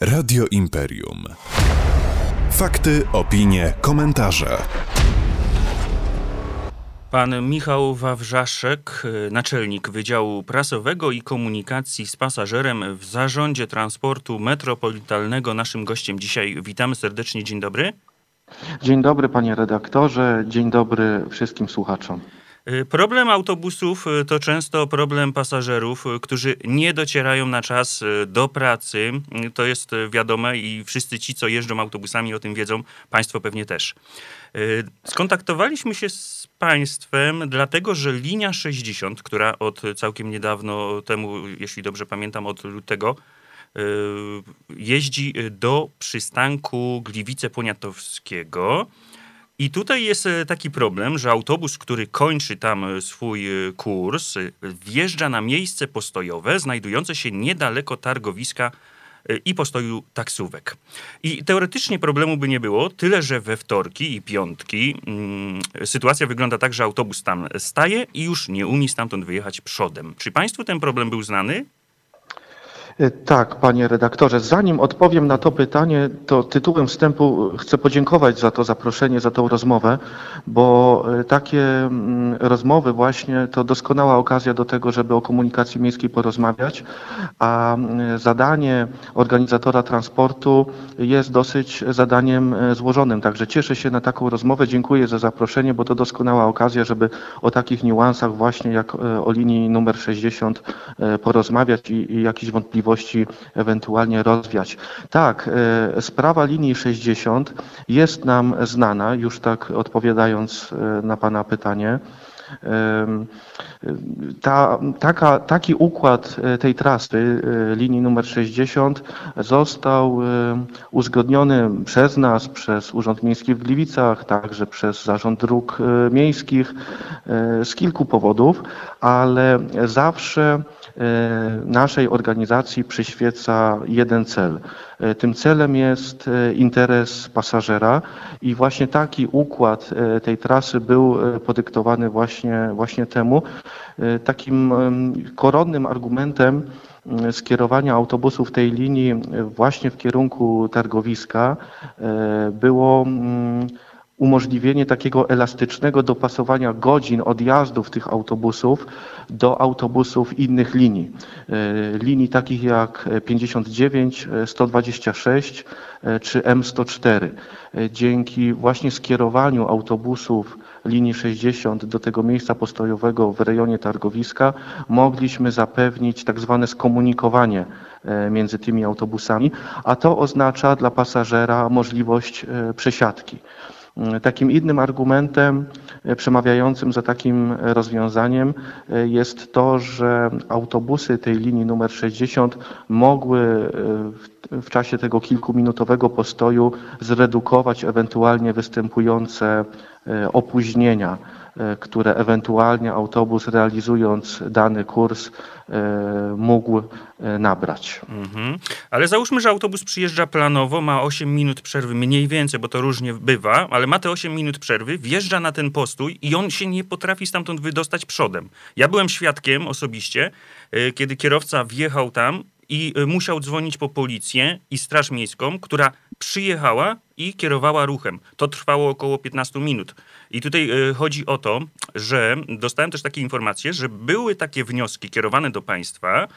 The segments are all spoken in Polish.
Radio Imperium. Fakty, opinie, komentarze. Pan Michał Wawrzaszek, naczelnik Wydziału Prasowego i Komunikacji z Pasażerem w Zarządzie Transportu Metropolitalnego. Naszym gościem dzisiaj witamy serdecznie. Dzień dobry. Dzień dobry panie redaktorze, dzień dobry wszystkim słuchaczom. Y, problem autobusów y, to często problem pasażerów, y, którzy nie docierają na czas do pracy. To jest wiadome i wszyscy ci, co jeżdżą autobusami, o tym wiedzą. Państwo pewnie też. Skontaktowaliśmy się z Państwem, dlatego że linia 60, która od całkiem niedawno temu, jeśli dobrze pamiętam, od lutego, jeździ do przystanku Gliwice Poniatowskiego. I tutaj jest e, taki problem, że autobus, który kończy tam e, swój e, kurs, wjeżdża na miejsce postojowe znajdujące się niedaleko targowiska i postoju taksówek. I teoretycznie problemu by nie było, tyle że we wtorki i piątki mm, sytuacja wygląda tak, że autobus tam staje i już nie umie stamtąd wyjechać przodem. Czy Państwu ten problem był znany? E, tak, panie redaktorze. Zanim odpowiem na to pytanie, to tytułem wstępu chcę podziękować za to zaproszenie, za tą rozmowę, bo e, takie mm, rozmowy właśnie to doskonała okazja do tego, żeby o komunikacji miejskiej porozmawiać, a mm, zadanie organizatora transportu jest dosyć zadaniem e, złożonym. Także cieszę się na taką rozmowę. Dziękuję za zaproszenie, bo to doskonała okazja, żeby o takich niuansach właśnie jak o linii numer 60 porozmawiać i, i jakieś wątpliwości możliwości ewentualnie rozwiać. Tak, e, sprawa linii 60 jest nam znana, już tak odpowiadając e, na Pana pytanie. Ta, taka, taki układ e, tej trasy, linii numer 60, został uzgodniony przez nas, przez Urząd Miejski w Gliwicach, także przez Zarząd Dróg Miejskich z kilku powodów, ale zawsze E, naszej organizacji przyświeca jeden cel. E, tym celem jest e, interes pasażera i właśnie taki układ tej trasy był podyktowany właśnie, właśnie temu. Takim koronnym argumentem skierowania autobusów tej linii właśnie w kierunku targowiska było umożliwienie takiego elastycznego dopasowania godzin odjazdów tych autobusów do autobusów innych linii. E, linii takich jak 59, 126 e, e, czy M104. Dzięki właśnie skierowaniu autobusów linii 60 do tego miejsca postojowego w rejonie targowiska mogliśmy zapewnić tak zwane skomunikowanie między tymi autobusami, a to oznacza dla pasażera możliwość przesiadki. Takim innym argumentem e, przemawiającym za takim rozwiązaniem e, jest to, że autobusy tej linii numer 60 mogły e, w czasie tego kilkuminutowego postoju zredukować ewentualnie występujące opóźnienia E, które ewentualnie autobus realizując dany kurs e, mógł e, nabrać. Mhm. Ale załóżmy, że autobus przyjeżdża planowo, ma 8 minut przerwy, mniej więcej, bo to różnie bywa, ale ma te 8 minut przerwy, wjeżdża na ten postój i on się nie potrafi stamtąd wydostać przodem. Ja byłem świadkiem osobiście, kiedy kierowca wjechał tam i musiał dzwonić po policję i straż miejską, która przyjechała i kierowała ruchem. To trwało około 15 minut. I tutaj e, chodzi o to, że dostałem też takie informacje, że były takie wnioski kierowane do państwa e,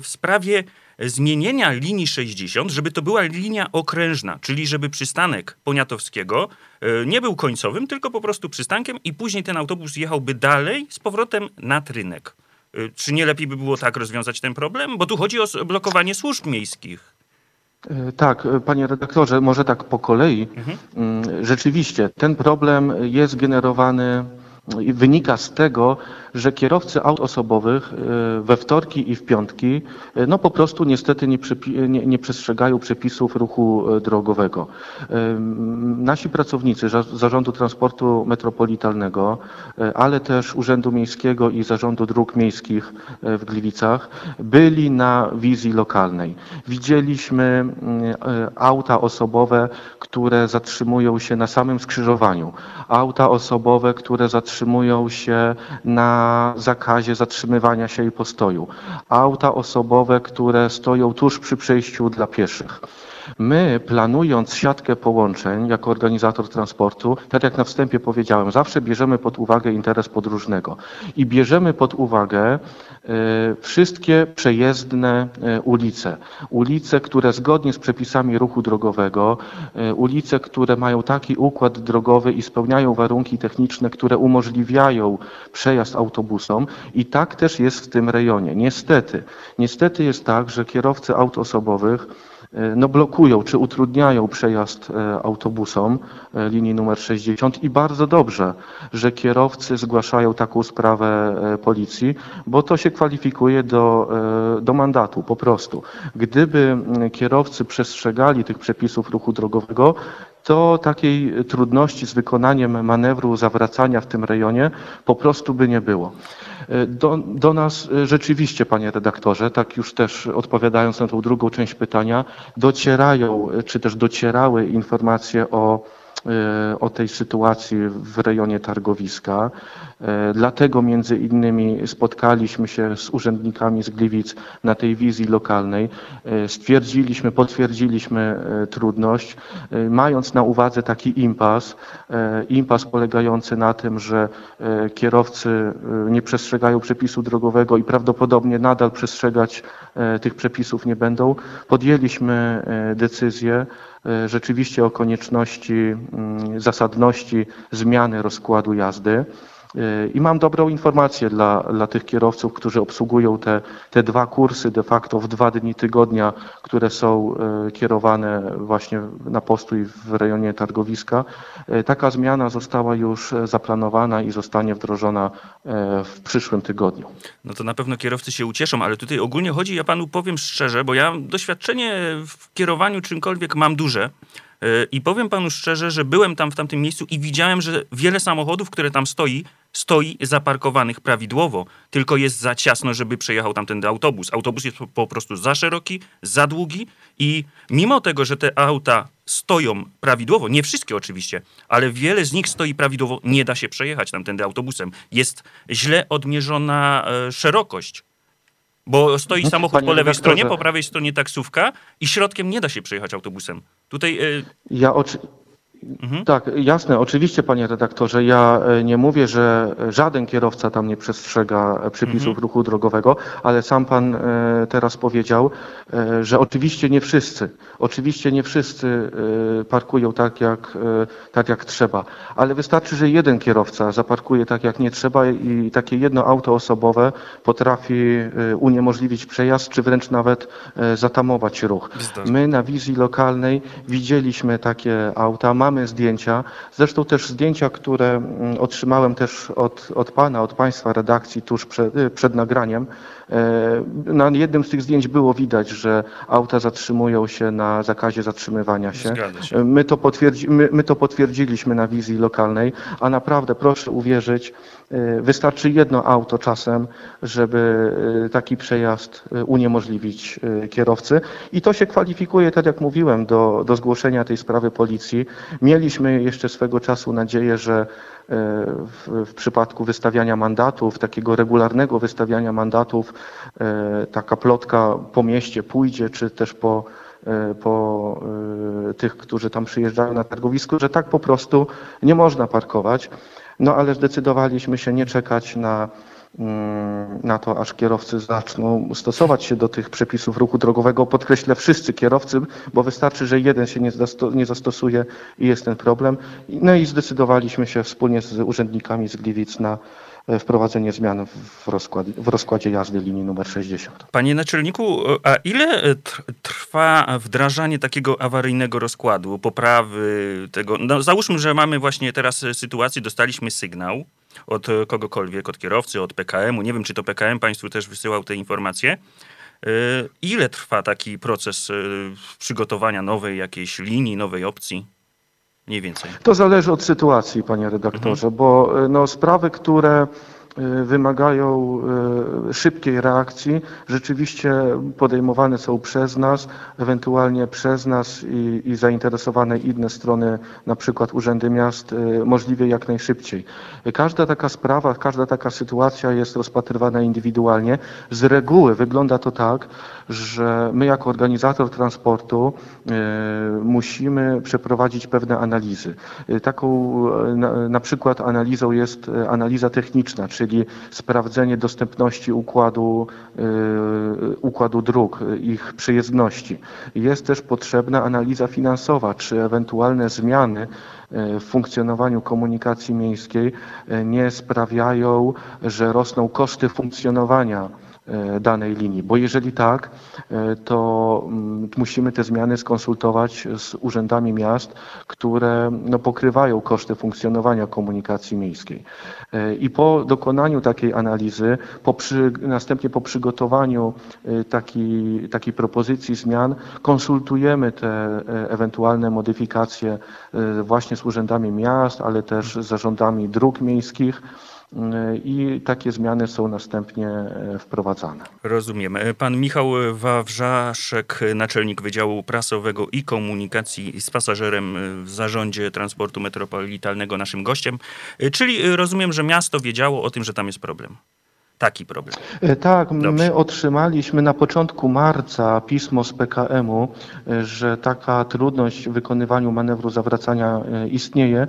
w sprawie zmienienia linii 60, żeby to była linia okrężna, czyli żeby przystanek Poniatowskiego nie był końcowym, tylko po prostu przystankiem i później ten autobus jechałby dalej z powrotem na trynek. Czy nie lepiej by było tak rozwiązać ten problem? Bo tu chodzi o blokowanie służb miejskich. E, tak, e, panie redaktorze, może tak po kolei. Mhm. Mm, rzeczywiście, ten problem jest generowany i wynika z tego, że kierowcy aut osobowych e, we wtorki i w piątki e, no po prostu niestety nie, nie, nie przestrzegają przepisów ruchu e, drogowego. Nasi pracownicy Zarządu Transportu Metropolitalnego, ale też Urzędu Miejskiego i Zarządu Dróg Miejskich w Gliwicach byli na wizji lokalnej. Widzieliśmy auta osobowe, które zatrzymują się na samym skrzyżowaniu, auta osobowe, które zatrzymują się na na zakazie zatrzymywania się i postoju, auta osobowe, które stoją tuż przy przejściu dla pieszych. My, planując siatkę połączeń jako organizator transportu, tak jak na wstępie powiedziałem, zawsze bierzemy pod uwagę interes podróżnego i bierzemy pod uwagę e, wszystkie przejezdne e, ulice. Ulice, które zgodnie z przepisami ruchu drogowego, e, ulice, które mają taki układ drogowy i spełniają warunki techniczne, które umożliwiają przejazd autobusom i tak też jest w tym rejonie. Niestety, niestety jest tak, że kierowcy aut osobowych no blokują czy utrudniają przejazd e, autobusom e, linii numer 60 i bardzo dobrze, że kierowcy zgłaszają taką sprawę policji, bo to się kwalifikuje do, do mandatu po prostu. Gdyby kierowcy przestrzegali tych przepisów ruchu drogowego, to takiej trudności z wykonaniem manewru zawracania w tym rejonie po prostu by nie było. Do, do, nas rzeczywiście, panie redaktorze, tak już też odpowiadając na tą drugą część pytania, docierają, czy też docierały informacje o E, o tej sytuacji w rejonie targowiska. E, dlatego między innymi spotkaliśmy się z urzędnikami z Gliwic na tej wizji lokalnej. E, stwierdziliśmy, potwierdziliśmy trudność, mając na uwadze taki impas, impas polegający na tym, że kierowcy nie przestrzegają przepisu drogowego i prawdopodobnie nadal przestrzegać tych przepisów nie będą. Podjęliśmy decyzję, E, rzeczywiście o konieczności, mm, zasadności zmiany rozkładu jazdy. I mam dobrą informację dla, dla tych kierowców, którzy obsługują te, te dwa kursy de facto w dwa dni tygodnia, które są e, kierowane właśnie na postój w rejonie targowiska. E, taka zmiana została już zaplanowana i zostanie wdrożona e, w przyszłym tygodniu. No to na pewno kierowcy się ucieszą, ale tutaj ogólnie chodzi, ja panu powiem szczerze, bo ja doświadczenie w kierowaniu czymkolwiek mam duże. I powiem panu szczerze, że byłem tam w tamtym miejscu i widziałem, że wiele samochodów, które tam stoi, stoi zaparkowanych prawidłowo, tylko jest za ciasno, żeby przejechał tamten autobus. Autobus jest po prostu za szeroki, za długi i mimo tego, że te auta stoją prawidłowo, nie wszystkie oczywiście, ale wiele z nich stoi prawidłowo, nie da się przejechać tamtędy autobusem. Jest źle odmierzona e, szerokość. Bo stoi mhm. samochód po lewej stronie, po prawej stronie taksówka i środkiem nie da się przejechać autobusem. Tutaj. E, ja, oczy, Mhm. Tak, jasne. Oczywiście, panie redaktorze, ja e, nie mówię, że żaden kierowca tam nie przestrzega przepisów mhm. ruchu drogowego, ale sam pan e, teraz powiedział, e, że oczywiście nie wszyscy, oczywiście nie wszyscy parkują tak jak, tak jak trzeba, ale wystarczy, że jeden kierowca zaparkuje tak jak nie trzeba i takie jedno auto osobowe potrafi uniemożliwić przejazd, czy wręcz nawet zatamować ruch. My na wizji lokalnej widzieliśmy takie auta, mamy mamy zdjęcia, zresztą też zdjęcia, które mm, otrzymałem też od, od Pana, od Państwa redakcji tuż przed, y, przed nagraniem. E, na jednym z tych zdjęć było widać, że auta zatrzymują się na zakazie zatrzymywania się. się. My, to potwierdzi, my, my to potwierdziliśmy na wizji lokalnej, a naprawdę proszę uwierzyć, e, wystarczy jedno auto czasem, żeby e, taki przejazd uniemożliwić kierowcy. I to się kwalifikuje, tak jak mówiłem, do, do zgłoszenia tej sprawy policji. Mieliśmy jeszcze swego czasu nadzieję, że w, w, przypadku wystawiania mandatów, takiego regularnego wystawiania mandatów, e, taka plotka po mieście pójdzie, czy też po, e, po e, tych, którzy tam przyjeżdżają na targowisku, że tak po prostu nie można parkować. No ale zdecydowaliśmy się nie czekać na na to, aż kierowcy zaczną stosować się do tych przepisów ruchu drogowego. Podkreślę wszyscy kierowcy, bo wystarczy, że jeden się nie, nie zastosuje i jest ten problem. No i zdecydowaliśmy się wspólnie z urzędnikami z Gliwic na e, wprowadzenie zmian w, rozkład, w rozkładzie jazdy linii numer 60. Panie naczelniku, a ile trwa wdrażanie takiego awaryjnego rozkładu, poprawy tego? No, załóżmy, że mamy właśnie teraz sytuację, dostaliśmy sygnał, od kogokolwiek, od kierowcy, od PKM-u. Nie wiem, czy to PKM Państwu też wysyłał te informacje. Y, ile trwa taki proces y, przygotowania nowej jakiejś linii, nowej opcji? Mniej więcej. To zależy od sytuacji, panie redaktorze, mhm. bo no, sprawy, które wymagają szybkiej reakcji, rzeczywiście podejmowane są przez nas, ewentualnie przez nas i, i zainteresowane inne strony, na przykład urzędy miast, możliwie jak najszybciej. Każda taka sprawa, każda taka sytuacja jest rozpatrywana indywidualnie. Z reguły wygląda to tak, że my jako organizator transportu musimy przeprowadzić pewne analizy. Taką na, na przykład analizą jest analiza techniczna, czyli sprawdzenie dostępności układu, układu dróg, ich przejezdności. Jest też potrzebna analiza finansowa, czy ewentualne zmiany w funkcjonowaniu komunikacji miejskiej nie sprawiają, że rosną koszty funkcjonowania danej linii, bo jeżeli tak, e, to mm, musimy te zmiany skonsultować z urzędami miast, które no, pokrywają koszty funkcjonowania komunikacji miejskiej. E, I po dokonaniu takiej analizy, po przy, następnie po przygotowaniu takiej, takiej propozycji zmian, konsultujemy te ewentualne modyfikacje właśnie z urzędami miast, ale też z zarządami dróg miejskich i takie zmiany są następnie e, wprowadzane. Rozumiem. Pan Michał Wawrzaszek, naczelnik Wydziału Prasowego i Komunikacji z pasażerem w Zarządzie Transportu Metropolitalnego naszym gościem, e, czyli rozumiem, że miasto wiedziało o tym, że tam jest problem taki problem. E, tak, Dobrze. my otrzymaliśmy na początku marca pismo z PKM-u, e, że taka trudność w wykonywaniu manewru zawracania e, istnieje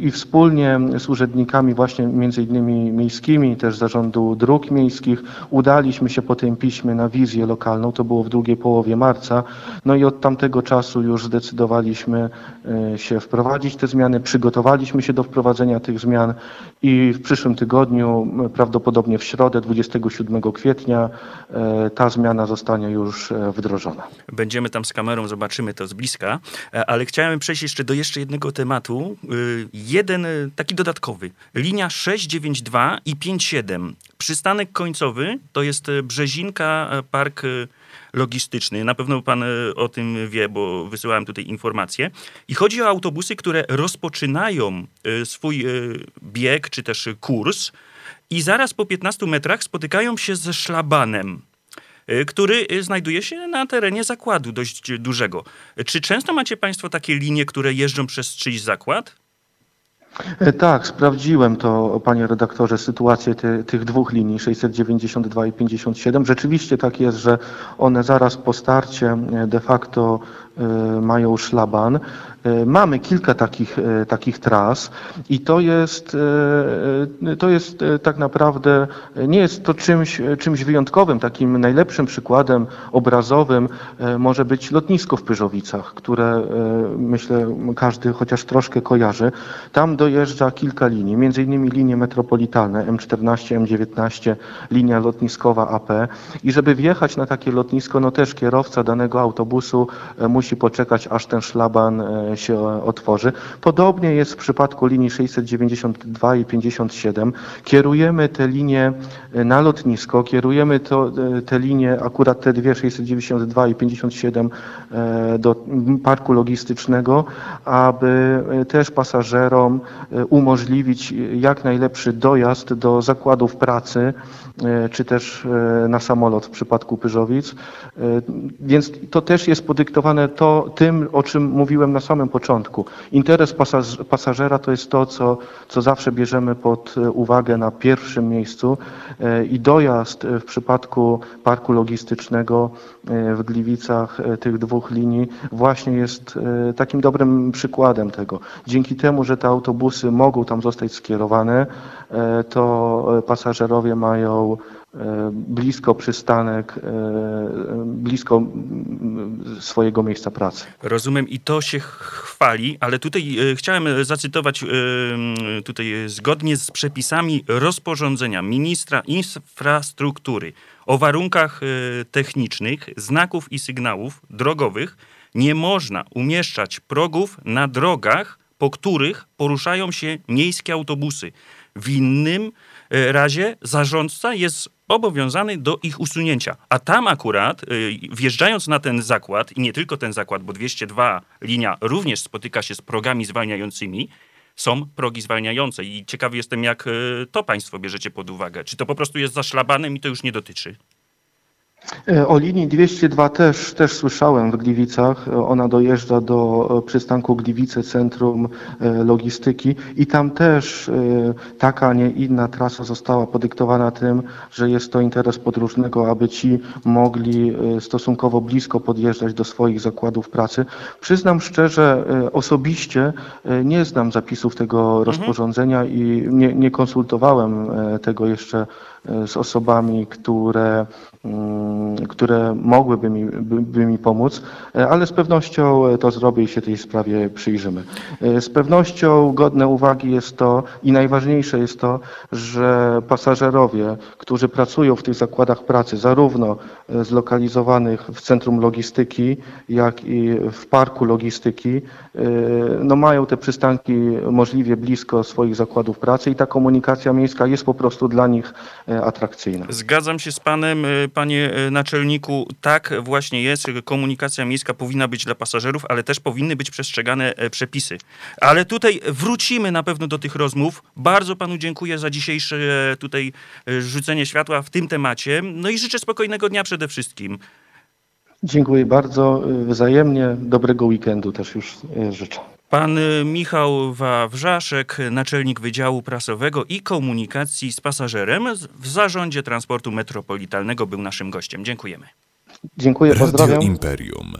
i wspólnie z urzędnikami właśnie między innymi miejskimi, też zarządu dróg miejskich, udaliśmy się po tym piśmie na wizję lokalną, to było w drugiej połowie marca, no i od tamtego czasu już zdecydowaliśmy się wprowadzić te zmiany, przygotowaliśmy się do wprowadzenia tych zmian i w przyszłym tygodniu prawdopodobnie w środę 27 kwietnia e, ta zmiana zostanie już e, wdrożona. Będziemy tam z kamerą, zobaczymy to z bliska, e, ale chciałem przejść jeszcze do jeszcze jednego tematu. Jeden taki dodatkowy. Linia 692 i 57. Przystanek końcowy to jest Brzezinka Park logistyczny. Na pewno pan o tym wie, bo wysyłałem tutaj informacje. I chodzi o autobusy, które rozpoczynają swój bieg czy też kurs i zaraz po 15 metrach spotykają się ze szlabanem y, który y, znajduje się na terenie zakładu dość dużego. Czy często macie Państwo takie linie, które jeżdżą przez czyjś zakład? E, tak, sprawdziłem to, panie redaktorze, sytuację ty, tych dwóch linii 692 i 57. Rzeczywiście tak jest, że one zaraz po starcie e, de facto mają szlaban. E, mamy kilka takich, e, takich tras i to jest, to jest tak naprawdę, nie jest to czymś, czymś wyjątkowym. Takim najlepszym przykładem obrazowym może być lotnisko w Pyrzowicach, które myślę każdy chociaż troszkę kojarzy. Tam dojeżdża kilka linii, między innymi linie metropolitalne M14, M19, linia lotniskowa AP i żeby wjechać na takie lotnisko, no też kierowca danego autobusu musi poczekać, aż ten szlaban się otworzy. Podobnie jest w przypadku linii 692 i 57. Kierujemy te linie e, na lotnisko, kierujemy to, e, te linie, akurat te dwie 692 i 57 e, do parku logistycznego, aby też pasażerom umożliwić jak najlepszy dojazd do zakładów pracy, czy też na samolot w przypadku Pyżowic. Więc to też jest podyktowane to, tym, o czym mówiłem na samym początku. Interes pasaż pasażera to jest to, co, co zawsze bierzemy pod uwagę na pierwszym miejscu e, i dojazd w przypadku parku logistycznego e, w Gliwicach e, tych dwóch linii właśnie jest takim dobrym przykładem tego. Dzięki temu, że te autobusy mogą tam zostać skierowane, to pasażerowie mają E, blisko przystanek, e, blisko swojego miejsca pracy. Rozumiem i to się chwali, ale tutaj e, chciałem zacytować tutaj zgodnie z przepisami rozporządzenia ministra infrastruktury o warunkach technicznych znaków i sygnałów drogowych nie można umieszczać progów na drogach, po których poruszają się miejskie autobusy. W innym razie zarządca jest obowiązany do ich usunięcia. A tam akurat, y, wjeżdżając na ten zakład, i nie tylko ten zakład, bo 202 linia również spotyka się z progami zwalniającymi, są progi zwalniające i ciekawy jestem, jak e, to państwo bierzecie pod uwagę. Czy to po prostu jest zaszlabanem i to już nie dotyczy? E, O linii 202 też, też słyszałem w Gliwicach. E, Ona dojeżdża do e, przystanku Gliwice, centrum logistyki i tam też taka, a nie inna trasa została podyktowana tym, że jest to interes podróżnego, aby ci mogli stosunkowo blisko podjeżdżać do swoich zakładów pracy. Przyznam szczerze, osobiście nie znam zapisów tego rozporządzenia i nie, nie konsultowałem tego jeszcze z osobami, które, które mogłyby mi, by, mi pomóc, e, ale z pewnością e, to zrobię i się tej sprawie przyjrzymy. E, Z pewnością godne uwagi jest to i najważniejsze jest to, że pasażerowie, którzy pracują w tych zakładach pracy, zarówno zlokalizowanych w centrum logistyki, jak i w parku logistyki, no mają te przystanki możliwie blisko swoich zakładów pracy i ta komunikacja miejska jest po prostu dla nich atrakcyjna. Zgadzam się z panem, panie y, naczelniku. Tak właśnie jest. Komunikacja miejska powinna być dla pasażerów, ale też powinny być przestrzegane e, przepisy. Ale tutaj wrócimy na pewno do tych rozmów. Bardzo panu dziękuję za dzisiejsze e, tutaj e, rzucenie światła w tym temacie. No i życzę spokojnego dnia przede wszystkim. Dziękuję bardzo, e, wzajemnie, dobrego weekendu też już e, życzę. Pan y, Michał Wawrzaszek, naczelnik Wydziału Prasowego i Komunikacji z Pasażerem w Zarządzie Transportu Metropolitalnego był naszym gościem. Dziękujemy. Dziękuję, Radio pozdrawiam. Imperium.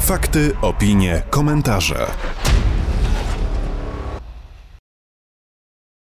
Fakty, opinie, komentarze.